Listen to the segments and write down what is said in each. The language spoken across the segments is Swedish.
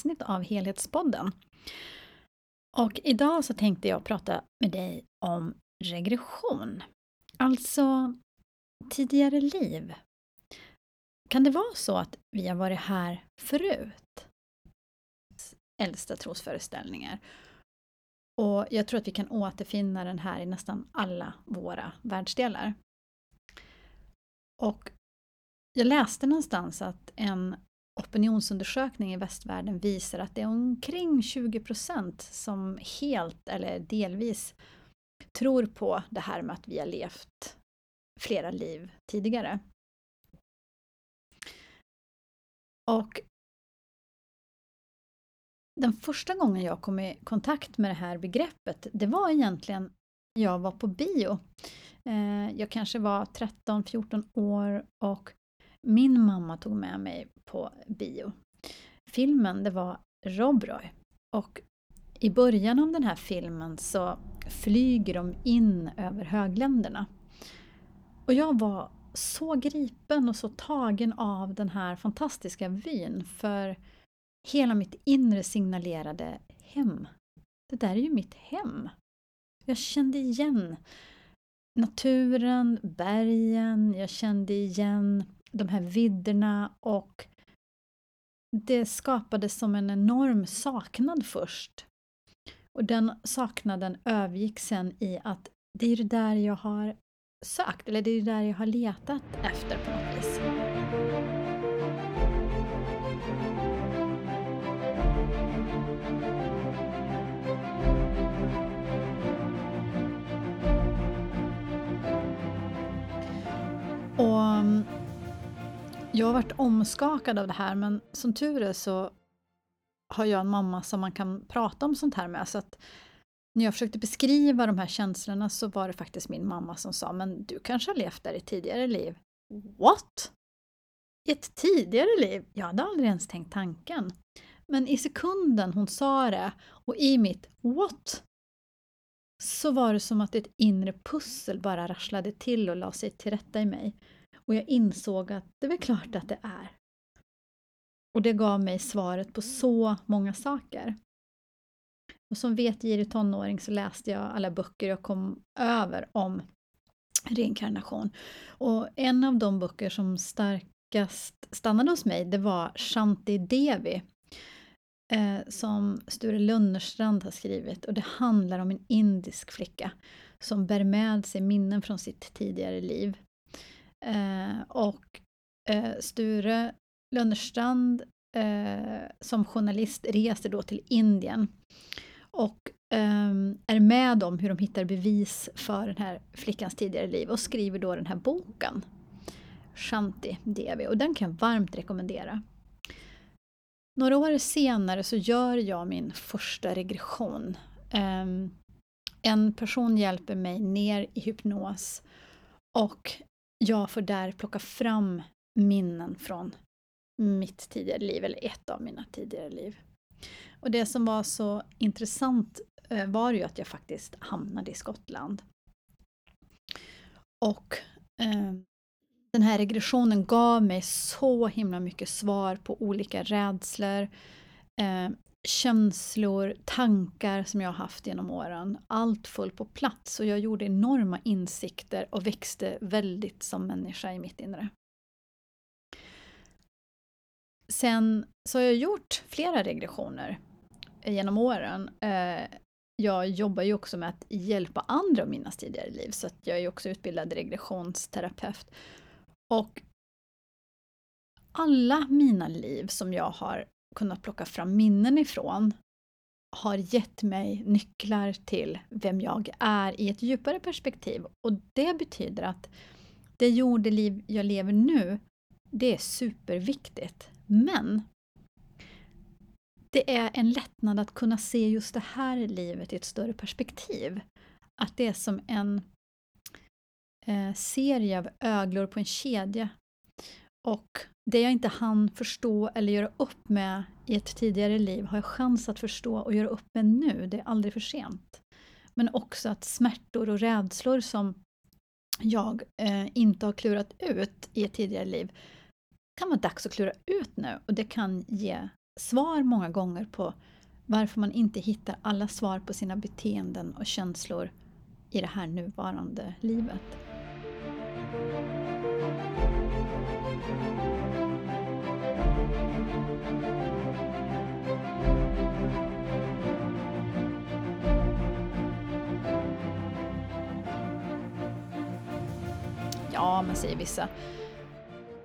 avsnitt av Helhetspodden. Och idag så tänkte jag prata med dig om regression. Alltså tidigare liv. Kan det vara så att vi har varit här förut? Äldsta trosföreställningar. Och jag tror att vi kan återfinna den här i nästan alla våra världsdelar. Och jag läste någonstans att en opinionsundersökning i västvärlden visar att det är omkring 20 procent som helt eller delvis tror på det här med att vi har levt flera liv tidigare. Och den första gången jag kom i kontakt med det här begreppet, det var egentligen när jag var på bio. Eh, jag kanske var 13-14 år och min mamma tog med mig på bio. Filmen det var Rob Roy och i början av den här filmen så flyger de in över högländerna. Och jag var så gripen och så tagen av den här fantastiska vyn för hela mitt inre signalerade hem. Det där är ju mitt hem. Jag kände igen naturen, bergen, jag kände igen de här vidderna och det skapades som en enorm saknad först. Och den saknaden övergick sen i att det är det där jag har sökt, eller det är det där jag har letat efter på något vis. Och jag har varit omskakad av det här men som tur är så har jag en mamma som man kan prata om sånt här med. Så att när jag försökte beskriva de här känslorna så var det faktiskt min mamma som sa men du kanske har levt där i tidigare liv. What? I ett tidigare liv? Jag hade aldrig ens tänkt tanken. Men i sekunden hon sa det och i mitt what så var det som att ett inre pussel bara rasslade till och la sig till rätta i mig. Och jag insåg att det är väl klart att det är. Och det gav mig svaret på så många saker. Och som vetgirig tonåring så läste jag alla böcker jag kom över om reinkarnation. Och en av de böcker som starkast stannade hos mig, det var Shanti Devi eh, som Sture Lunnerstrand har skrivit och det handlar om en indisk flicka som bär med sig minnen från sitt tidigare liv. Eh, och eh, Sture Lönnerstrand eh, som journalist reser då till Indien och ehm, är med om hur de hittar bevis för den här flickans tidigare liv och skriver då den här boken Shanti Devi och den kan jag varmt rekommendera. Några år senare så gör jag min första regression. Um, en person hjälper mig ner i hypnos och jag får där plocka fram minnen från mitt tidigare liv, eller ett av mina tidigare liv. Och det som var så intressant eh, var ju att jag faktiskt hamnade i Skottland. Och eh, den här regressionen gav mig så himla mycket svar på olika rädslor, eh, känslor, tankar som jag haft genom åren. Allt föll på plats och jag gjorde enorma insikter och växte väldigt som människa i mitt inre. Sen så har jag gjort flera regressioner genom åren. Eh, jag jobbar ju också med att hjälpa andra att minnas tidigare liv så att jag är också utbildad regressionsterapeut. Och alla mina liv som jag har kunnat plocka fram minnen ifrån har gett mig nycklar till vem jag är i ett djupare perspektiv. Och det betyder att det jordeliv jag lever nu, det är superviktigt. Men det är en lättnad att kunna se just det här livet i ett större perspektiv. Att det är som en eh, serie av öglor på en kedja. Och det jag inte hann förstå eller göra upp med i ett tidigare liv har jag chans att förstå och göra upp med nu. Det är aldrig för sent. Men också att smärtor och rädslor som jag eh, inte har klurat ut i ett tidigare liv kan vara dags att klura ut nu och det kan ge svar många gånger på varför man inte hittar alla svar på sina beteenden och känslor i det här nuvarande livet. Men säger vissa.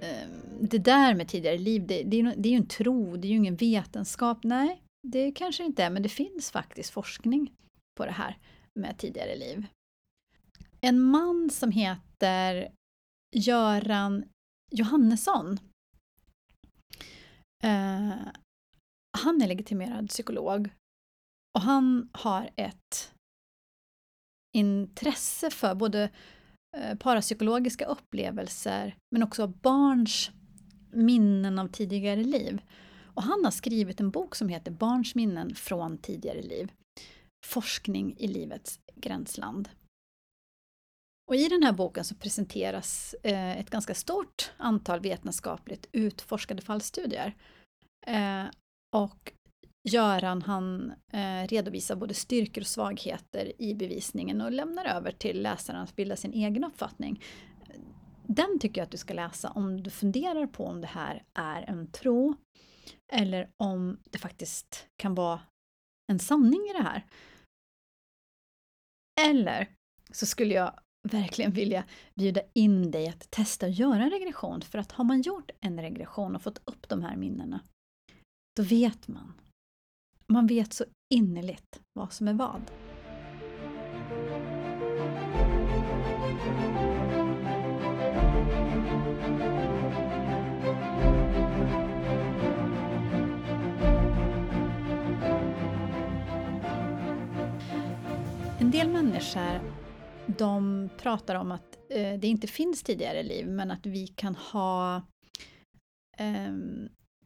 Ehm, det där med tidigare liv, det, det, är, det är ju en tro, det är ju ingen vetenskap. Nej, det kanske inte är, men det finns faktiskt forskning på det här med tidigare liv. En man som heter Göran Johannesson. Eh, han är legitimerad psykolog och han har ett intresse för både Eh, parapsykologiska upplevelser men också barns minnen av tidigare liv. Och han har skrivit en bok som heter Barns minnen från tidigare liv. Forskning i livets gränsland. Och I den här boken så presenteras eh, ett ganska stort antal vetenskapligt utforskade fallstudier. Eh, och Göran han eh, redovisar både styrkor och svagheter i bevisningen och lämnar över till läsaren att bilda sin egen uppfattning. Den tycker jag att du ska läsa om du funderar på om det här är en tro eller om det faktiskt kan vara en sanning i det här. Eller så skulle jag verkligen vilja bjuda in dig att testa att göra en regression för att har man gjort en regression och fått upp de här minnena, då vet man. Man vet så innerligt vad som är vad. En del människor de pratar om att eh, det inte finns tidigare liv men att vi kan ha eh,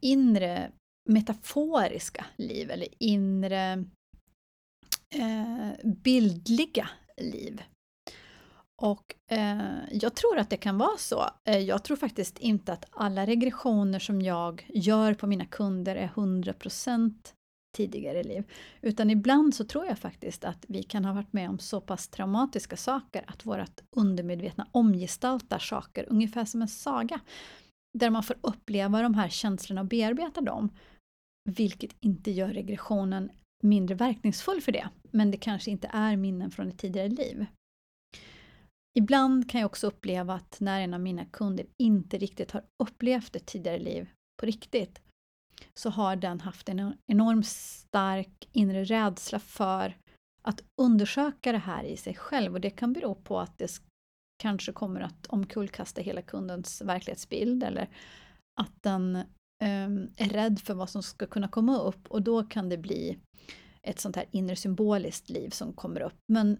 inre metaforiska liv eller inre eh, bildliga liv. Och eh, jag tror att det kan vara så. Eh, jag tror faktiskt inte att alla regressioner som jag gör på mina kunder är 100% tidigare liv. Utan ibland så tror jag faktiskt att vi kan ha varit med om så pass traumatiska saker att vårt undermedvetna omgestaltar saker, ungefär som en saga. Där man får uppleva de här känslorna och bearbeta dem. Vilket inte gör regressionen mindre verkningsfull för det, men det kanske inte är minnen från ett tidigare liv. Ibland kan jag också uppleva att när en av mina kunder inte riktigt har upplevt ett tidigare liv på riktigt, så har den haft en enormt stark inre rädsla för att undersöka det här i sig själv och det kan bero på att det kanske kommer att omkullkasta hela kundens verklighetsbild eller att den Ehm, är rädd för vad som ska kunna komma upp och då kan det bli ett sånt här inre symboliskt liv som kommer upp. Men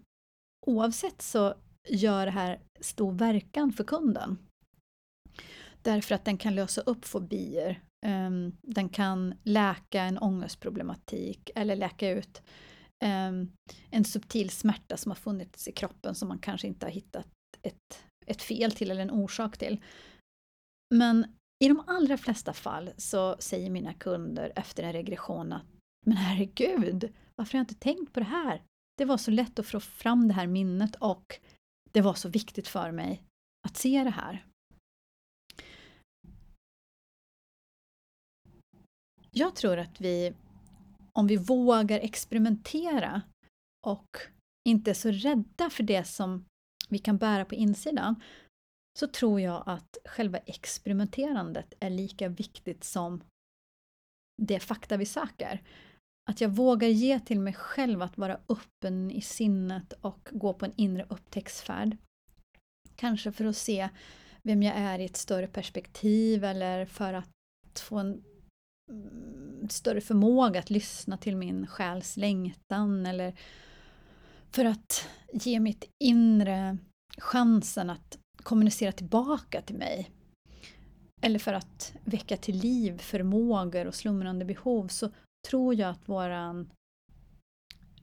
oavsett så gör det här stor verkan för kunden. Därför att den kan lösa upp fobier ehm, den kan läka en ångestproblematik eller läka ut ehm, en subtil smärta som har funnits i kroppen som man kanske inte har hittat ett, ett fel till eller en orsak till. Men i de allra flesta fall så säger mina kunder efter en regression att men herregud, varför har jag inte tänkt på det här? Det var så lätt att få fram det här minnet och det var så viktigt för mig att se det här. Jag tror att vi, om vi vågar experimentera och inte är så rädda för det som vi kan bära på insidan, så tror jag att själva experimenterandet är lika viktigt som det fakta vi söker. Att jag vågar ge till mig själv att vara öppen i sinnet och gå på en inre upptäcktsfärd. Kanske för att se vem jag är i ett större perspektiv eller för att få en mm, större förmåga att lyssna till min själs längtan eller för att ge mitt inre chansen att kommunicera tillbaka till mig. Eller för att väcka till liv förmågor och slumrande behov så tror jag att våran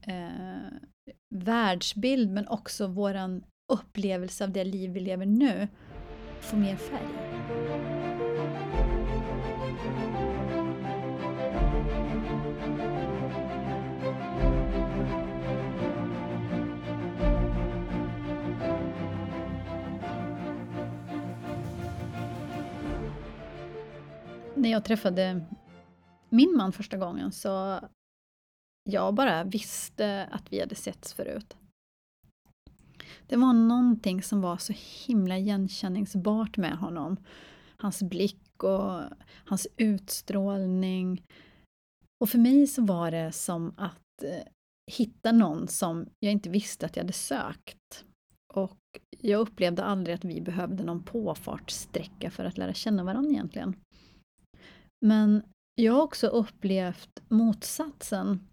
eh, världsbild men också våran upplevelse av det liv vi lever nu får mer färg. När jag träffade min man första gången så jag bara visste att vi hade setts förut. Det var någonting som var så himla igenkänningsbart med honom. Hans blick och hans utstrålning. Och för mig så var det som att eh, hitta någon som jag inte visste att jag hade sökt. Och jag upplevde aldrig att vi behövde någon påfartssträcka för att lära känna varandra egentligen. Men jag har också upplevt motsatsen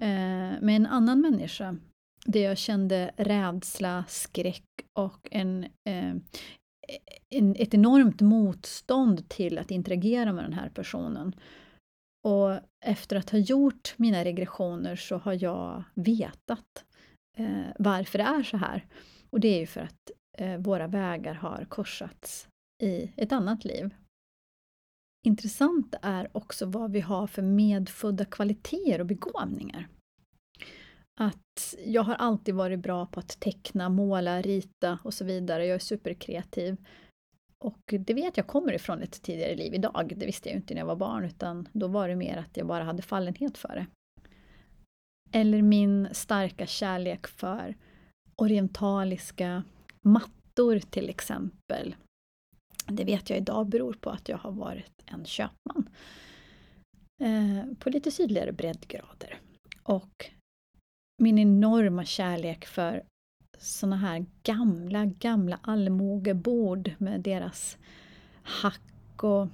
eh, med en annan människa. Där jag kände rädsla, skräck och en, eh, en, ett enormt motstånd till att interagera med den här personen. Och efter att ha gjort mina regressioner så har jag vetat eh, varför det är så här. Och det är ju för att eh, våra vägar har korsats i ett annat liv. Intressant är också vad vi har för medfödda kvaliteter och begåvningar. Att jag har alltid varit bra på att teckna, måla, rita och så vidare. Jag är superkreativ. Och det vet jag kommer ifrån ett tidigare liv idag. Det visste jag inte när jag var barn utan då var det mer att jag bara hade fallenhet för det. Eller min starka kärlek för orientaliska mattor till exempel. Det vet jag idag beror på att jag har varit en köpman eh, på lite sydligare breddgrader. Och min enorma kärlek för såna här gamla, gamla allmogebord med deras hack och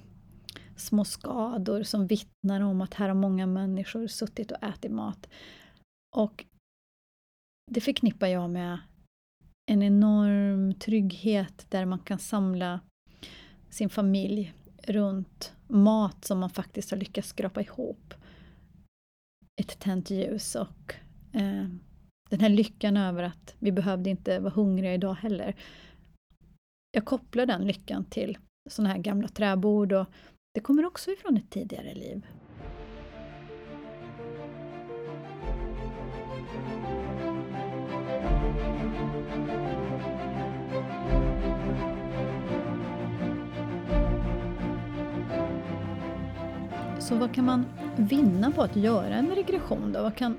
små skador som vittnar om att här har många människor suttit och ätit mat. Och det förknippar jag med en enorm trygghet där man kan samla sin familj runt mat som man faktiskt har lyckats skrapa ihop. Ett tänt ljus och eh, den här lyckan över att vi behövde inte vara hungriga idag heller. Jag kopplar den lyckan till sådana här gamla träbord och det kommer också ifrån ett tidigare liv. Så vad kan man vinna på att göra en regression då? Vad kan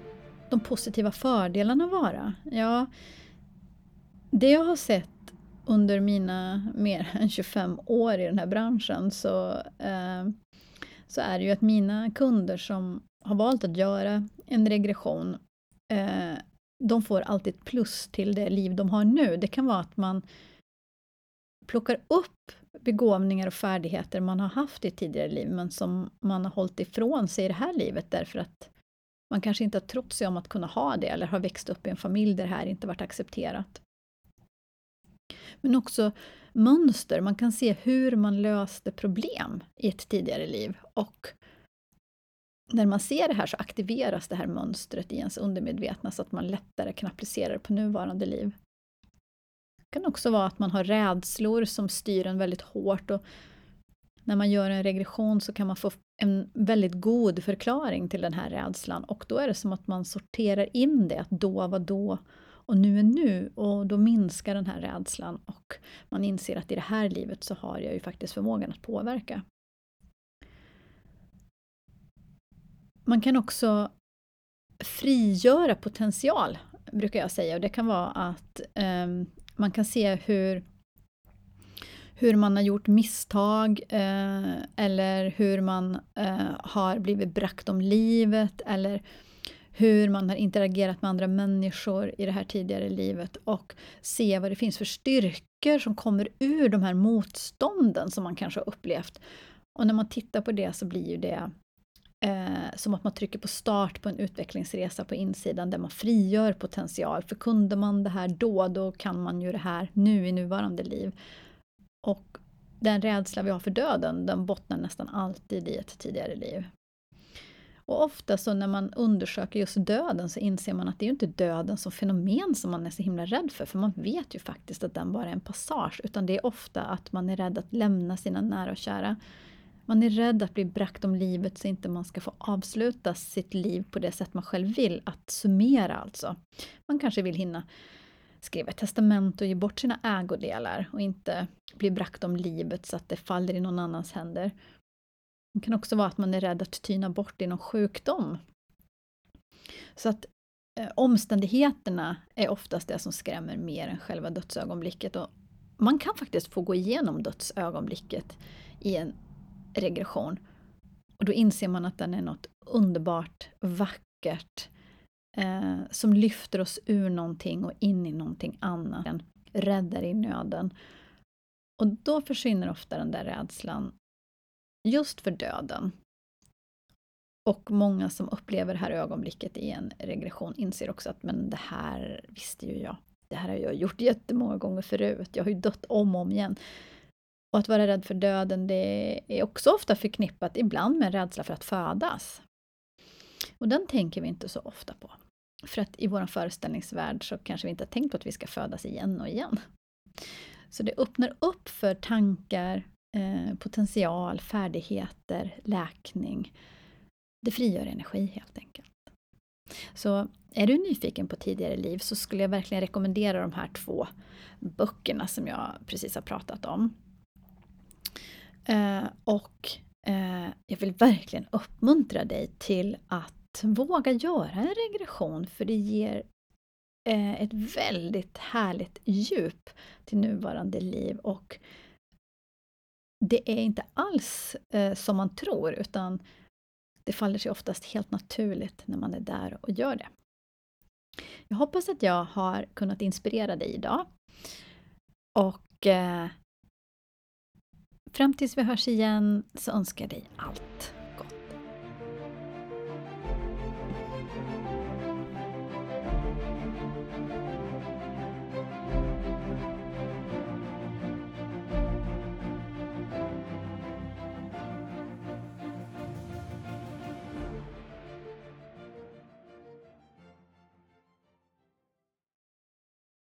de positiva fördelarna vara? Ja, det jag har sett under mina mer än 25 år i den här branschen så, eh, så är det ju att mina kunder som har valt att göra en regression eh, de får alltid ett plus till det liv de har nu. Det kan vara att man plockar upp begåvningar och färdigheter man har haft i ett tidigare liv men som man har hållit ifrån sig i det här livet därför att man kanske inte har trott sig om att kunna ha det eller har växt upp i en familj där det här inte varit accepterat. Men också mönster, man kan se hur man löste problem i ett tidigare liv och när man ser det här så aktiveras det här mönstret i ens undermedvetna så att man lättare kan applicera det på nuvarande liv. Det kan också vara att man har rädslor som styr en väldigt hårt och när man gör en regression så kan man få en väldigt god förklaring till den här rädslan och då är det som att man sorterar in det, att då var då och nu är nu och då minskar den här rädslan och man inser att i det här livet så har jag ju faktiskt förmågan att påverka. Man kan också frigöra potential, brukar jag säga. Och det kan vara att um, man kan se hur, hur man har gjort misstag eh, eller hur man eh, har blivit brakt om livet eller hur man har interagerat med andra människor i det här tidigare livet och se vad det finns för styrkor som kommer ur de här motstånden som man kanske har upplevt. Och när man tittar på det så blir ju det eh, som att man trycker på start på en utvecklingsresa på insidan där man frigör potential. För kunde man det här då, då kan man ju det här nu i nuvarande liv. Och den rädsla vi har för döden, den bottnar nästan alltid i ett tidigare liv. Och ofta så när man undersöker just döden så inser man att det är ju inte döden som fenomen som man är så himla rädd för, för man vet ju faktiskt att den bara är en passage, utan det är ofta att man är rädd att lämna sina nära och kära man är rädd att bli bragt om livet så inte man ska få avsluta sitt liv på det sätt man själv vill, att summera alltså. Man kanske vill hinna skriva ett testament och ge bort sina ägodelar och inte bli bragt om livet så att det faller i någon annans händer. Det kan också vara att man är rädd att tyna bort i någon sjukdom. Så att eh, omständigheterna är oftast det som skrämmer mer än själva dödsögonblicket. Och man kan faktiskt få gå igenom dödsögonblicket i en regression. Och då inser man att den är något underbart, vackert, eh, som lyfter oss ur någonting och in i någonting annat. Den räddar i nöden. Och då försvinner ofta den där rädslan just för döden. Och många som upplever det här ögonblicket i en regression inser också att men det här visste ju jag. Det här har jag gjort jättemånga gånger förut. Jag har ju dött om och om igen. Och att vara rädd för döden, det är också ofta förknippat ibland med rädsla för att födas. Och den tänker vi inte så ofta på. För att i vår föreställningsvärld så kanske vi inte har tänkt på att vi ska födas igen och igen. Så det öppnar upp för tankar, eh, potential, färdigheter, läkning. Det frigör energi helt enkelt. Så är du nyfiken på tidigare liv så skulle jag verkligen rekommendera de här två böckerna som jag precis har pratat om. Eh, och eh, jag vill verkligen uppmuntra dig till att våga göra en regression för det ger eh, ett väldigt härligt djup till nuvarande liv och det är inte alls eh, som man tror utan det faller sig oftast helt naturligt när man är där och gör det. Jag hoppas att jag har kunnat inspirera dig idag. Och eh, fram tills vi hörs igen så önskar jag dig allt.